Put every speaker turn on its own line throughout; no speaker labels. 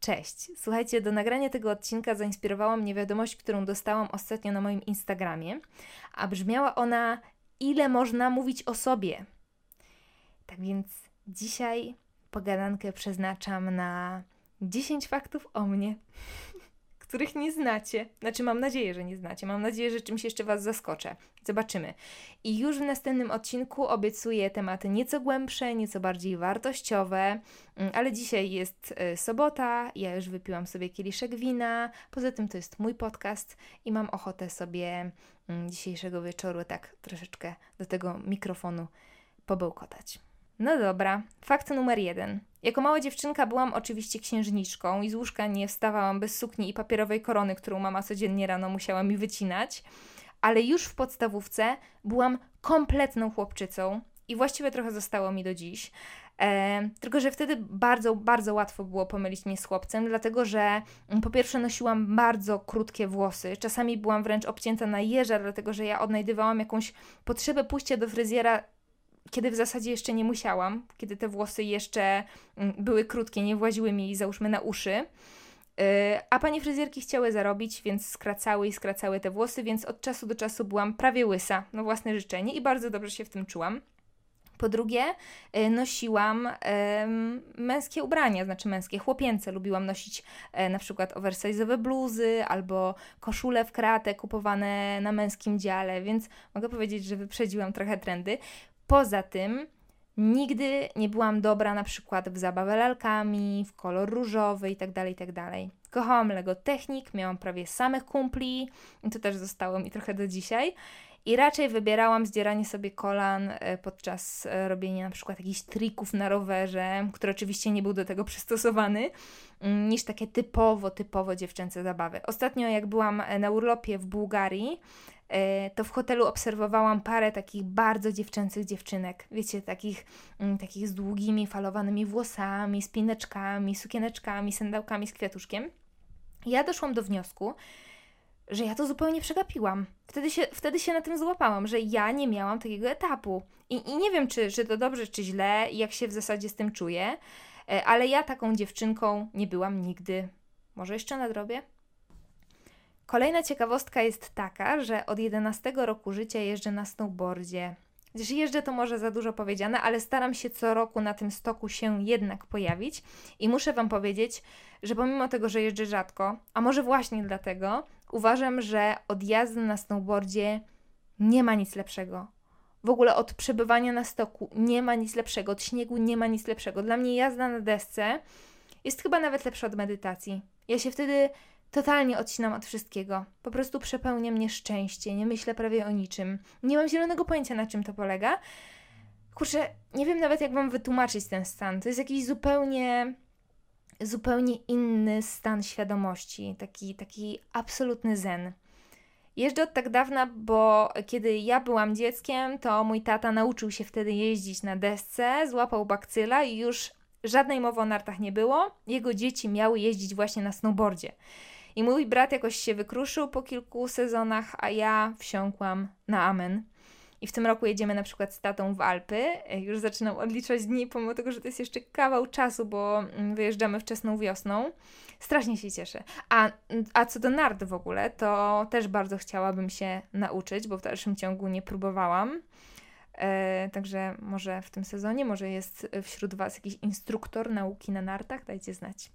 Cześć. Słuchajcie, do nagrania tego odcinka zainspirowała mnie wiadomość, którą dostałam ostatnio na moim Instagramie, a brzmiała ona: Ile można mówić o sobie? Tak więc dzisiaj pogadankę przeznaczam na 10 faktów o mnie których nie znacie. Znaczy, mam nadzieję, że nie znacie. Mam nadzieję, że czymś jeszcze Was zaskoczę. Zobaczymy. I już w następnym odcinku obiecuję tematy nieco głębsze, nieco bardziej wartościowe, mm, ale dzisiaj jest e, sobota, ja już wypiłam sobie kieliszek wina. Poza tym to jest mój podcast i mam ochotę sobie mm, dzisiejszego wieczoru tak troszeczkę do tego mikrofonu pobełkotać. No dobra, fakt numer jeden. Jako mała dziewczynka byłam oczywiście księżniczką i z łóżka nie wstawałam bez sukni i papierowej korony, którą mama codziennie rano musiała mi wycinać, ale już w podstawówce byłam kompletną chłopczycą i właściwie trochę zostało mi do dziś. E, tylko, że wtedy bardzo, bardzo łatwo było pomylić mnie z chłopcem, dlatego że mm, po pierwsze nosiłam bardzo krótkie włosy, czasami byłam wręcz obcięta na jeża, dlatego że ja odnajdywałam jakąś potrzebę pójścia do fryzjera kiedy w zasadzie jeszcze nie musiałam, kiedy te włosy jeszcze mm, były krótkie, nie właziły mi załóżmy na uszy. Y, a pani fryzjerki chciały zarobić, więc skracały i skracały te włosy, więc od czasu do czasu byłam prawie łysa, no własne życzenie i bardzo dobrze się w tym czułam. Po drugie, y, nosiłam męskie ubrania, znaczy męskie, chłopięce. Lubiłam nosić e, na przykład oversize'owe bluzy albo koszule w kratę kupowane na męskim dziale, więc mogę powiedzieć, że wyprzedziłam trochę trendy. Poza tym nigdy nie byłam dobra na przykład w zabawę lalkami, w kolor różowy itd., tak itd. Tak Kochałam Lego Technik, miałam prawie samych kumpli to też zostało mi trochę do dzisiaj. I raczej wybierałam zdzieranie sobie kolan e, podczas e, robienia na przykład jakichś trików na rowerze, który oczywiście nie był do tego przystosowany, mm, niż takie typowo, typowo dziewczęce zabawy. Ostatnio jak byłam e, na urlopie w Bułgarii, to w hotelu obserwowałam parę takich bardzo dziewczęcych dziewczynek. Wiecie, takich, mm, takich z długimi, falowanymi włosami, spineczkami, sukieneczkami, sandałkami z kwiatuszkiem. Ja doszłam do wniosku, że ja to zupełnie przegapiłam. Wtedy się, wtedy się na tym złapałam, że ja nie miałam takiego etapu. I, i nie wiem, czy, czy to dobrze, czy źle, jak się w zasadzie z tym czuję, e, ale ja taką dziewczynką nie byłam nigdy. Może jeszcze nadrobię? Kolejna ciekawostka jest taka, że od 11 roku życia jeżdżę na snowboardzie. Gdyż jeżdżę to może za dużo powiedziane, ale staram się co roku na tym stoku się jednak pojawić i muszę Wam powiedzieć, że pomimo tego, że jeżdżę rzadko, a może właśnie dlatego, uważam, że od jazdy na snowboardzie nie ma nic lepszego. W ogóle od przebywania na stoku nie ma nic lepszego, od śniegu nie ma nic lepszego. Dla mnie jazda na desce jest chyba nawet lepsza od medytacji. Ja się wtedy Totalnie odcinam od wszystkiego. Po prostu przepełnia mnie szczęście, nie myślę prawie o niczym. Nie mam zielonego pojęcia, na czym to polega. Kurczę, nie wiem nawet, jak wam wytłumaczyć ten stan. To jest jakiś zupełnie, zupełnie inny stan świadomości, taki, taki absolutny zen. Jeżdżę od tak dawna, bo kiedy ja byłam dzieckiem, to mój tata nauczył się wtedy jeździć na desce, złapał bakcyla i już żadnej mowy o nartach nie było. Jego dzieci miały jeździć właśnie na snowboardzie. I mój brat jakoś się wykruszył po kilku sezonach, a ja wsiąkłam na amen. I w tym roku jedziemy na przykład z tatą w Alpy. Już zaczynam odliczać dni, pomimo tego, że to jest jeszcze kawał czasu, bo mm, wyjeżdżamy wczesną wiosną. Strasznie się cieszę. A, a co do nart w ogóle, to też bardzo chciałabym się nauczyć, bo w dalszym ciągu nie próbowałam. E, także może w tym sezonie, może jest wśród Was jakiś instruktor nauki na nartach, dajcie znać.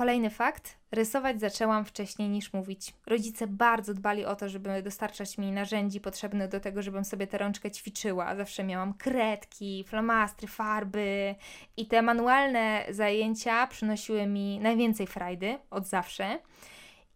Kolejny fakt. Rysować zaczęłam wcześniej niż mówić. Rodzice bardzo dbali o to, żeby dostarczać mi narzędzi potrzebnych do tego, żebym sobie tę rączkę ćwiczyła. Zawsze miałam kredki, flamastry, farby i te manualne zajęcia przynosiły mi najwięcej frajdy od zawsze.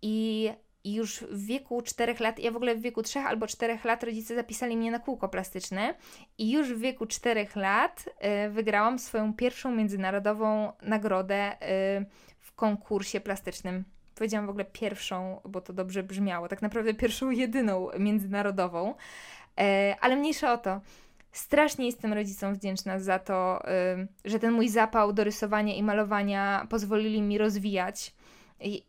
I już w wieku 4 lat, ja w ogóle w wieku 3 albo 4 lat rodzice zapisali mnie na kółko plastyczne i już w wieku 4 lat y, wygrałam swoją pierwszą międzynarodową nagrodę y, konkursie plastycznym. Powiedziałam w ogóle pierwszą, bo to dobrze brzmiało, tak naprawdę pierwszą, jedyną międzynarodową, e, ale mniejsza o to. Strasznie jestem rodzicom wdzięczna za to, e, że ten mój zapał do rysowania i malowania pozwolili mi rozwijać.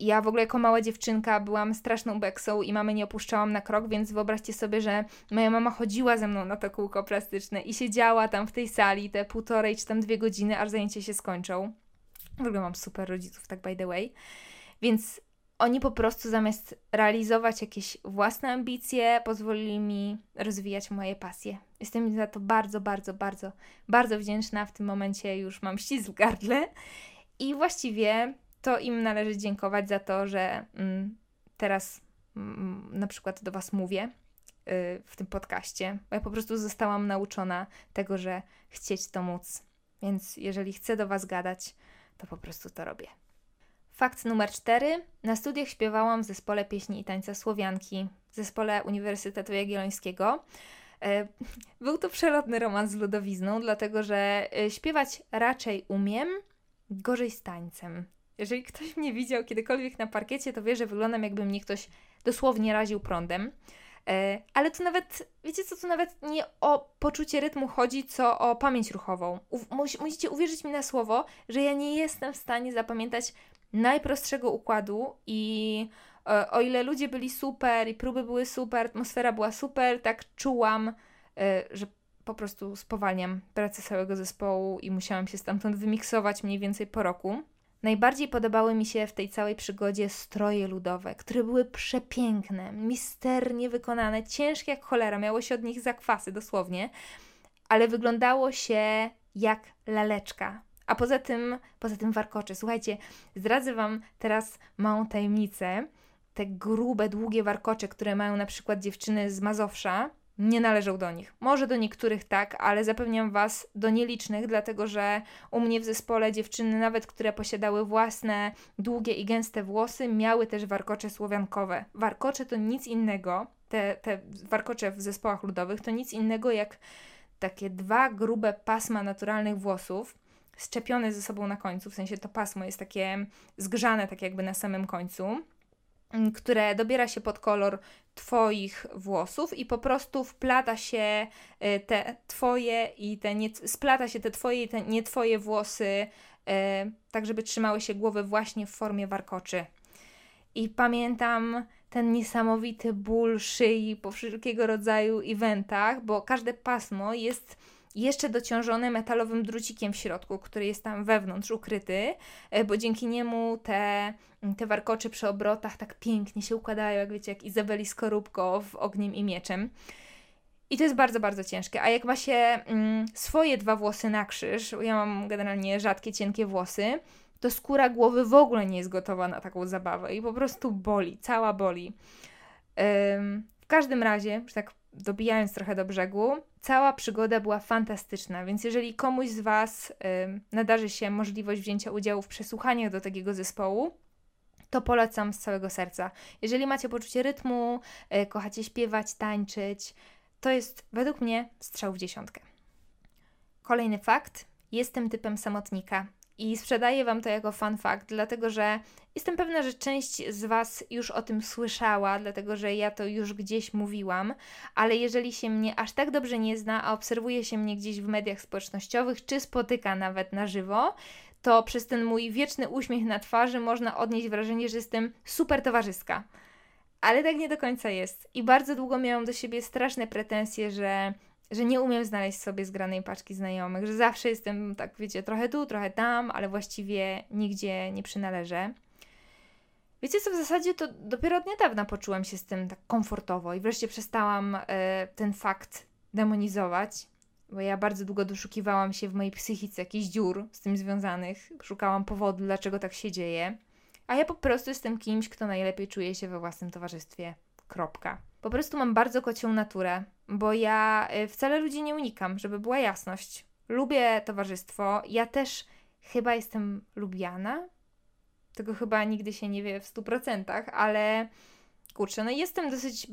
Ja w ogóle jako mała dziewczynka byłam straszną beksą i mamy nie opuszczałam na krok, więc wyobraźcie sobie, że moja mama chodziła ze mną na to kółko plastyczne i siedziała tam w tej sali te półtorej czy tam dwie godziny, aż zajęcia się skończą. W ogóle mam super rodziców, tak by the way. Więc oni po prostu zamiast realizować jakieś własne ambicje, pozwolili mi rozwijać moje pasje. Jestem im za to bardzo, bardzo, bardzo, bardzo wdzięczna. W tym momencie już mam ścisk w gardle i właściwie to im należy dziękować za to, że mm, teraz mm, na przykład do Was mówię y, w tym podcaście, bo ja po prostu zostałam nauczona tego, że chcieć to móc. Więc jeżeli chcę do Was gadać, to po prostu to robię. Fakt numer cztery. Na studiach śpiewałam w zespole pieśni i tańca Słowianki, w zespole Uniwersytetu Jagiellońskiego. E, był to przelotny romans z ludowizną, dlatego że e, śpiewać raczej umiem, gorzej z tańcem. Jeżeli ktoś mnie widział kiedykolwiek na parkiecie, to wie, że wyglądam jakby mnie ktoś dosłownie raził prądem. E, ale tu nawet, wiecie co, tu nawet nie o poczucie rytmu chodzi, co o pamięć ruchową. musicie uwierzyć mi na słowo, że ja nie jestem w stanie zapamiętać najprostszego układu i e, o ile ludzie byli super i próby były super, atmosfera była super, tak czułam, e, że po prostu spowalniam pracę całego zespołu i musiałam się stamtąd wymiksować mniej więcej po roku. Najbardziej podobały mi się w tej całej przygodzie stroje ludowe, które były przepiękne, misternie wykonane, ciężkie jak cholera, miało się od nich zakwasy dosłownie, ale wyglądało się jak laleczka. A poza tym, poza tym warkocze. Słuchajcie, zdradzę Wam teraz małą tajemnicę. Te grube, długie warkocze, które mają na przykład dziewczyny z Mazowsza, nie należą do nich. Może do niektórych tak, ale zapewniam Was do nielicznych, dlatego że u mnie w zespole dziewczyny, nawet które posiadały własne długie i gęste włosy, miały też warkocze słowiankowe. Warkocze to nic innego, te, te warkocze w zespołach ludowych to nic innego jak takie dwa grube pasma naturalnych włosów, szczepione ze sobą na końcu, w sensie to pasmo jest takie zgrzane tak jakby na samym końcu które dobiera się pod kolor Twoich włosów i po prostu wplata się y, te Twoje i te nie, splata się te Twoje i te nie Twoje włosy, e, tak żeby trzymały się głowy właśnie w formie warkoczy. I pamiętam ten niesamowity ból szyi po wszelkiego rodzaju eventach, bo każde pasmo jest jeszcze dociążony metalowym drucikiem w środku, który jest tam wewnątrz ukryty, e, bo dzięki niemu te, te warkocze przy obrotach tak pięknie się układają, jak wiecie, jak Izabeli Skorupko w Ogniem i Mieczem. I to jest bardzo, bardzo ciężkie. A jak ma się mm, swoje dwa włosy na krzyż, ja mam generalnie rzadkie, cienkie włosy, to skóra głowy w ogóle nie jest gotowa na taką zabawę i po prostu boli, cała boli. Ym, w każdym razie, że tak dobijając trochę do brzegu, cała przygoda była fantastyczna, więc jeżeli komuś z Was nadarzy się możliwość wzięcia udziału w przesłuchaniach do takiego zespołu, to polecam z całego serca. Jeżeli macie poczucie rytmu, y, kochacie śpiewać, tańczyć, to jest według mnie strzał w dziesiątkę. Kolejny fakt. Jestem typem samotnika. I sprzedaję Wam to jako fun fact, dlatego że jestem pewna, że część z Was już o tym słyszała, dlatego że ja to już gdzieś mówiłam, ale jeżeli się mnie aż tak dobrze nie zna, a obserwuje się mnie gdzieś w mediach społecznościowych, czy spotyka nawet na żywo, to przez ten mój wieczny uśmiech na twarzy można odnieść wrażenie, że jestem super towarzyska. Ale tak nie do końca jest. I bardzo długo miałam do siebie straszne pretensje, że że nie umiem znaleźć sobie zgranej paczki znajomych, że zawsze jestem, tak wiecie, trochę tu, trochę tam, ale właściwie nigdzie nie przynależę. Wiecie co, w zasadzie to dopiero od niedawna poczułam się z tym tak komfortowo i wreszcie przestałam e, ten fakt demonizować, bo ja bardzo długo doszukiwałam się w mojej psychice jakichś dziur z tym związanych, szukałam powodu, dlaczego tak się dzieje, a ja po prostu jestem kimś, kto najlepiej czuje się we własnym towarzystwie. Kropka. Po prostu mam bardzo kocią naturę, bo ja y, wcale ludzi nie unikam, żeby była jasność. Lubię towarzystwo. Ja też chyba jestem lubiana. Tego chyba nigdy się nie wie w 100%, ale kurczę, no jestem dosyć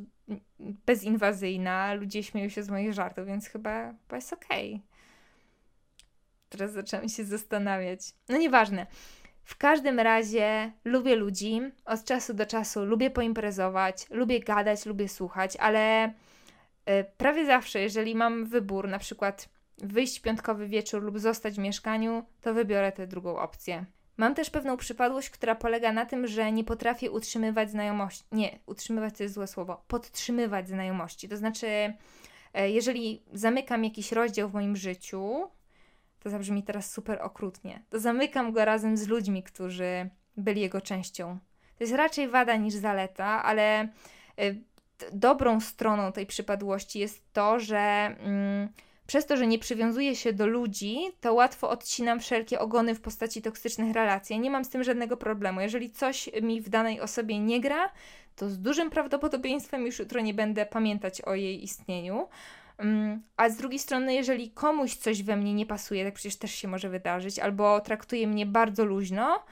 bezinwazyjna. Ludzie śmieją się z moich żartów, więc chyba, chyba jest okej. Okay. Teraz zaczęłam się zastanawiać. No nieważne. W każdym razie lubię ludzi, od czasu do czasu lubię poimprezować, lubię gadać, lubię słuchać, ale prawie zawsze, jeżeli mam wybór, na przykład wyjść piątkowy wieczór lub zostać w mieszkaniu, to wybiorę tę drugą opcję. Mam też pewną przypadłość, która polega na tym, że nie potrafię utrzymywać znajomości. Nie, utrzymywać to jest złe słowo. Podtrzymywać znajomości. To znaczy, e, jeżeli zamykam jakiś rozdział w moim życiu, to zabrzmi teraz super okrutnie, to zamykam go razem z ludźmi, którzy byli jego częścią. To jest raczej wada niż zaleta, ale y, dobrą stroną tej przypadłości jest to, że mm, przez to, że nie przywiązuję się do ludzi, to łatwo odcinam wszelkie ogony w postaci toksycznych relacji. Nie mam z tym żadnego problemu. Jeżeli coś mi w danej osobie nie gra, to z dużym prawdopodobieństwem już jutro nie będę pamiętać o jej istnieniu. Mm, a z drugiej strony, jeżeli komuś coś we mnie nie pasuje, tak przecież też się może wydarzyć, albo traktuje mnie bardzo luźno,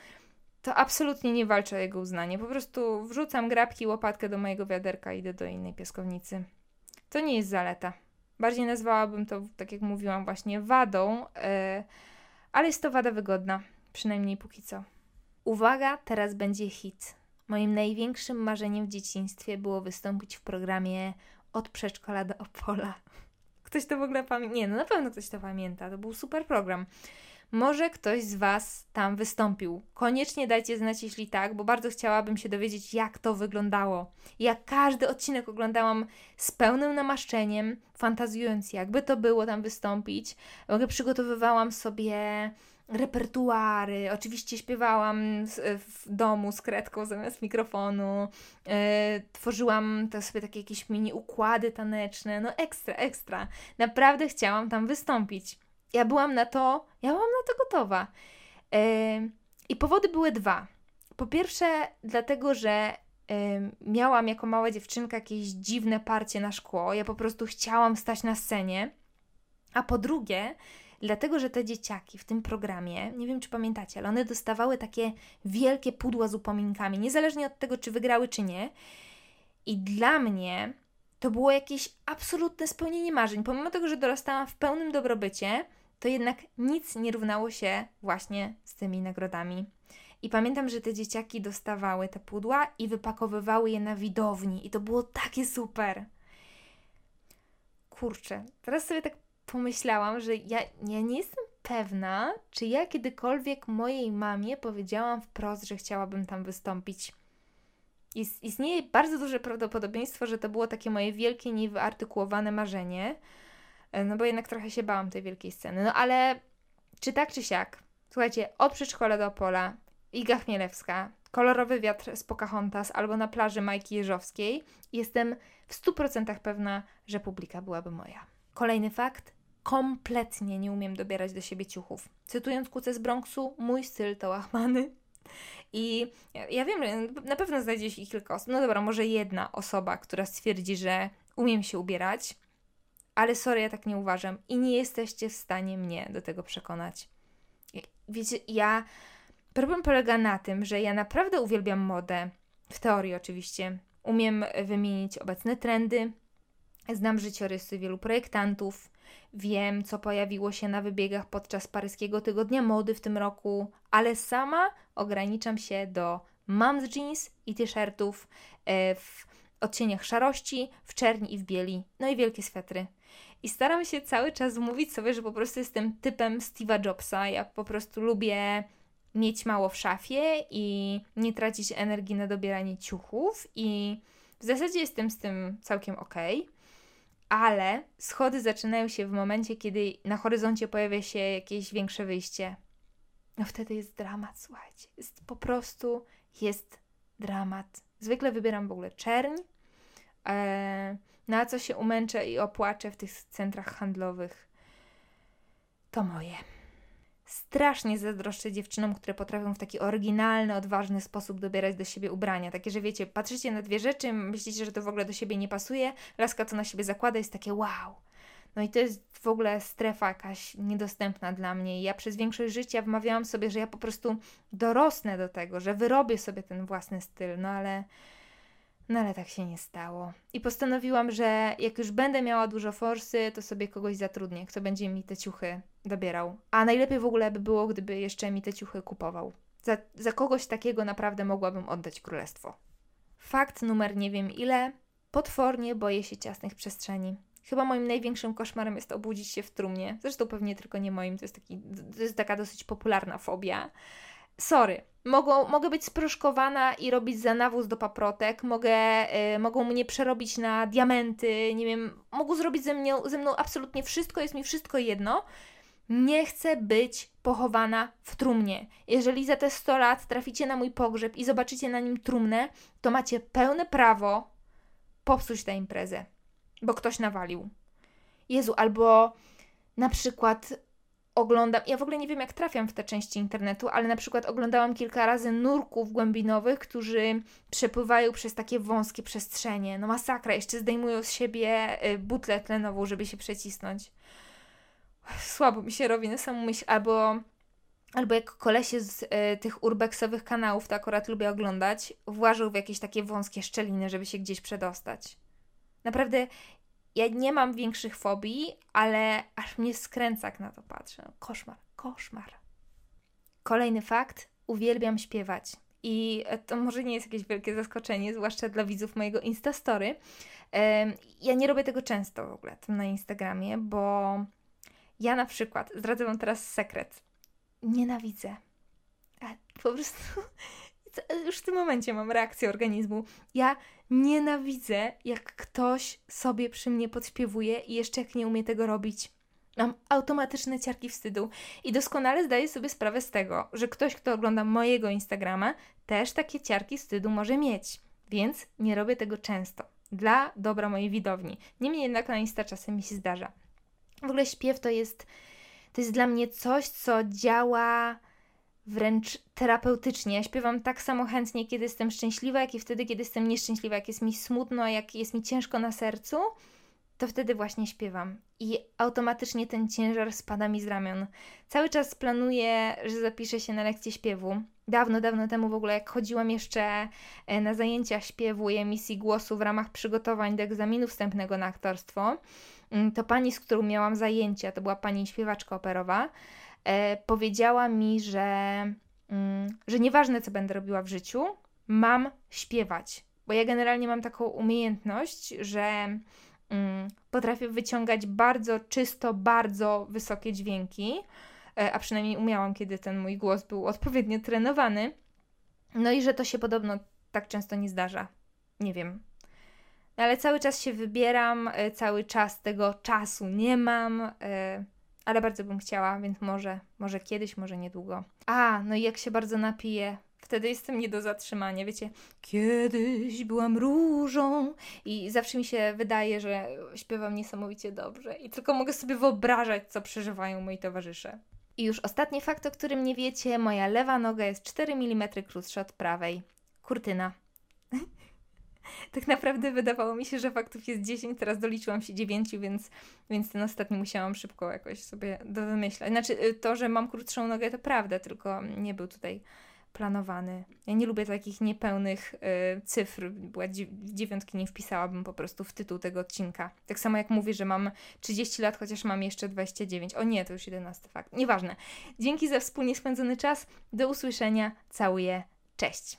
to absolutnie nie walczę o jego uznanie. Po prostu wrzucam grabki, łopatkę do mojego wiaderka i idę do innej piaskownicy. To nie jest zaleta. Bardziej nazwałabym to, tak jak mówiłam, właśnie wadą, yy, ale jest to wada wygodna, przynajmniej póki co. Uwaga, teraz będzie hit. Moim największym marzeniem w dzieciństwie było wystąpić w programie Od przedszkola do Opola. Ktoś to w ogóle pamięta? Nie, no na pewno ktoś to pamięta. To był super program. Może ktoś z Was tam wystąpił. Koniecznie dajcie znać, jeśli tak, bo bardzo chciałabym się dowiedzieć, jak to wyglądało. Jak każdy odcinek oglądałam z pełnym namaszczeniem, fantazjując, jakby to było tam wystąpić. Przygotowywałam sobie repertuary. Oczywiście śpiewałam w domu z kredką zamiast mikrofonu. Yy, tworzyłam to sobie takie jakieś mini układy taneczne. No ekstra, ekstra. Naprawdę chciałam tam wystąpić. Ja byłam na to, ja byłam na to gotowa. I powody były dwa. Po pierwsze, dlatego, że miałam jako mała dziewczynka jakieś dziwne parcie na szkło. Ja po prostu chciałam stać na scenie. A po drugie, dlatego że te dzieciaki w tym programie, nie wiem czy pamiętacie, ale one dostawały takie wielkie pudła z upominkami, niezależnie od tego, czy wygrały, czy nie. I dla mnie to było jakieś absolutne spełnienie marzeń. Pomimo tego, że dorastałam w pełnym dobrobycie, to jednak nic nie równało się właśnie z tymi nagrodami. I pamiętam, że te dzieciaki dostawały te pudła i wypakowywały je na widowni, i to było takie super. Kurczę, teraz sobie tak pomyślałam, że ja, ja nie jestem pewna, czy ja kiedykolwiek mojej mamie powiedziałam wprost, że chciałabym tam wystąpić. Ist, istnieje bardzo duże prawdopodobieństwo, że to było takie moje wielkie, niewyartykułowane marzenie, no bo jednak trochę się bałam tej wielkiej sceny. No ale czy tak, czy siak, słuchajcie, od przedszkola do Opola, Iga Chmielewska, kolorowy wiatr z Pocahontas albo na plaży Majki Jeżowskiej, jestem w 100% pewna, że publika byłaby moja. Kolejny fakt, kompletnie nie umiem dobierać do siebie ciuchów. Cytując Kuce z Bronxu, mój styl to łachmany. I ja, ja wiem, że na pewno znajdzie się kilka osób. No dobra, może jedna osoba, która stwierdzi, że umiem się ubierać, ale sorry, ja tak nie uważam i nie jesteście w stanie mnie do tego przekonać. Wiecie, ja. Problem polega na tym, że ja naprawdę uwielbiam modę. W teorii, oczywiście. Umiem wymienić obecne trendy, znam życiorysy wielu projektantów, Wiem, co pojawiło się na wybiegach podczas paryskiego tygodnia mody w tym roku, ale sama ograniczam się do mam jeans i t-shirtów e, w odcieniach szarości, w czerni i w bieli, no i wielkie swetry. I staram się cały czas mówić sobie, że po prostu jestem typem Steve'a Jobsa. Ja po prostu lubię mieć mało w szafie i nie tracić energii na dobieranie ciuchów i w zasadzie jestem z tym całkiem okej. Okay ale schody zaczynają się w momencie, kiedy na horyzoncie pojawia się jakieś większe wyjście. No wtedy jest dramat, słuchajcie. Jest po prostu jest dramat. Zwykle wybieram w ogóle czerń, e, na co się umęczę i opłaczę w tych centrach handlowych. To moje. Strasznie zazdroszczę dziewczynom, które potrafią w taki oryginalny, odważny sposób dobierać do siebie ubrania. Takie, że wiecie, patrzycie na dwie rzeczy, myślicie, że to w ogóle do siebie nie pasuje, laska to na siebie zakłada, jest takie wow. No i to jest w ogóle strefa jakaś niedostępna dla mnie. Ja przez większość życia wmawiałam sobie, że ja po prostu dorosnę do tego, że wyrobię sobie ten własny styl, no ale no ale tak się nie stało. I postanowiłam, że jak już będę miała dużo forsy, to sobie kogoś zatrudnię, kto będzie mi te ciuchy dobierał. A najlepiej w ogóle by było, gdyby jeszcze mi te ciuchy kupował. Za, za kogoś takiego naprawdę mogłabym oddać królestwo. Fakt numer nie wiem ile. Potwornie boję się ciasnych przestrzeni. Chyba moim największym koszmarem jest obudzić się w trumnie. Zresztą pewnie tylko nie moim, to jest, taki, to jest taka dosyć popularna fobia. Sorry, Mogą, mogę być sproszkowana i robić za nawóz do paprotek, mogę, y, mogą mnie przerobić na diamenty, nie wiem, mogą zrobić ze, mnie, ze mną absolutnie wszystko, jest mi wszystko jedno. Nie chcę być pochowana w trumnie. Jeżeli za te 100 lat traficie na mój pogrzeb i zobaczycie na nim trumnę, to macie pełne prawo popsuć tę imprezę, bo ktoś nawalił. Jezu, albo na przykład oglądam, ja w ogóle nie wiem jak trafiam w te części internetu, ale na przykład oglądałam kilka razy nurków głębinowych, którzy przepływają przez takie wąskie przestrzenie. No masakra, jeszcze zdejmują z siebie y, butlę tlenową, żeby się przecisnąć. Słabo mi się robi na samą myśl, albo albo jak kolesie z y, tych urbexowych kanałów, to akurat lubię oglądać, włażą w jakieś takie wąskie szczeliny, żeby się gdzieś przedostać. Naprawdę ja nie mam większych fobii, ale aż mnie skręca, jak na to patrzę. Koszmar, koszmar. Kolejny fakt. Uwielbiam śpiewać. I to może nie jest jakieś wielkie zaskoczenie, zwłaszcza dla widzów mojego Instastory. Ja nie robię tego często w ogóle na Instagramie, bo ja na przykład, zdradzę Wam teraz sekret, nienawidzę. Po prostu już w tym momencie mam reakcję organizmu. Ja nienawidzę, jak ktoś sobie przy mnie podśpiewuje i jeszcze jak nie umie tego robić. Mam automatyczne ciarki wstydu i doskonale zdaję sobie sprawę z tego, że ktoś, kto ogląda mojego Instagrama, też takie ciarki wstydu może mieć. Więc nie robię tego często. Dla dobra mojej widowni. Niemniej jednak na Insta czasem mi się zdarza. W ogóle śpiew to jest, to jest dla mnie coś, co działa wręcz terapeutycznie. Ja śpiewam tak samo chętnie, kiedy jestem szczęśliwa, jak i wtedy, kiedy jestem nieszczęśliwa. Jak jest mi smutno, jak jest mi ciężko na sercu, to wtedy właśnie śpiewam. I automatycznie ten ciężar spada mi z ramion. Cały czas planuję, że zapiszę się na lekcję śpiewu. Dawno, dawno temu w ogóle, jak chodziłam jeszcze e, na zajęcia śpiewu i emisji głosu w ramach przygotowań do egzaminu wstępnego na aktorstwo, mm, to pani, z którą miałam zajęcia, to była pani śpiewaczka operowa, powiedziała mi, że, mm, że nieważne co będę robiła w życiu, mam śpiewać. Bo ja generalnie mam taką umiejętność, że mm, potrafię wyciągać bardzo czysto, bardzo wysokie dźwięki, e, a przynajmniej umiałam, kiedy ten mój głos był odpowiednio trenowany. No i że to się podobno tak często nie zdarza. Nie wiem. Ale cały czas się wybieram, e, cały czas tego czasu nie mam. Ale bardzo bym chciała, więc może, może kiedyś, może niedługo. A, no i jak się bardzo napiję, wtedy jestem nie do zatrzymania. Wiecie, kiedyś byłam różą i zawsze mi się wydaje, że śpiewam niesamowicie dobrze i tylko mogę sobie wyobrażać, co przeżywają moi towarzysze. I już ostatni fakt, o którym nie wiecie, moja lewa noga jest 4 mm krótsza od prawej. Kurtyna. Tak naprawdę wydawało mi się, że faktów jest 10, teraz doliczyłam się 9, więc, więc ten ostatni musiałam szybko jakoś sobie dowymyślać. Znaczy, y, to, że mam krótszą nogę, to prawda, tylko nie był tutaj planowany. Ja nie lubię takich niepełnych y, cyfr, była dziewiątki nie wpisałabym po prostu w tytuł tego odcinka. Tak samo jak mówię, że mam 30 lat, chociaż mam jeszcze 29. O nie, to już 11 fakt. Nieważne. Dzięki za wspólnie spędzony czas. Do usłyszenia. Całuję. Cześć.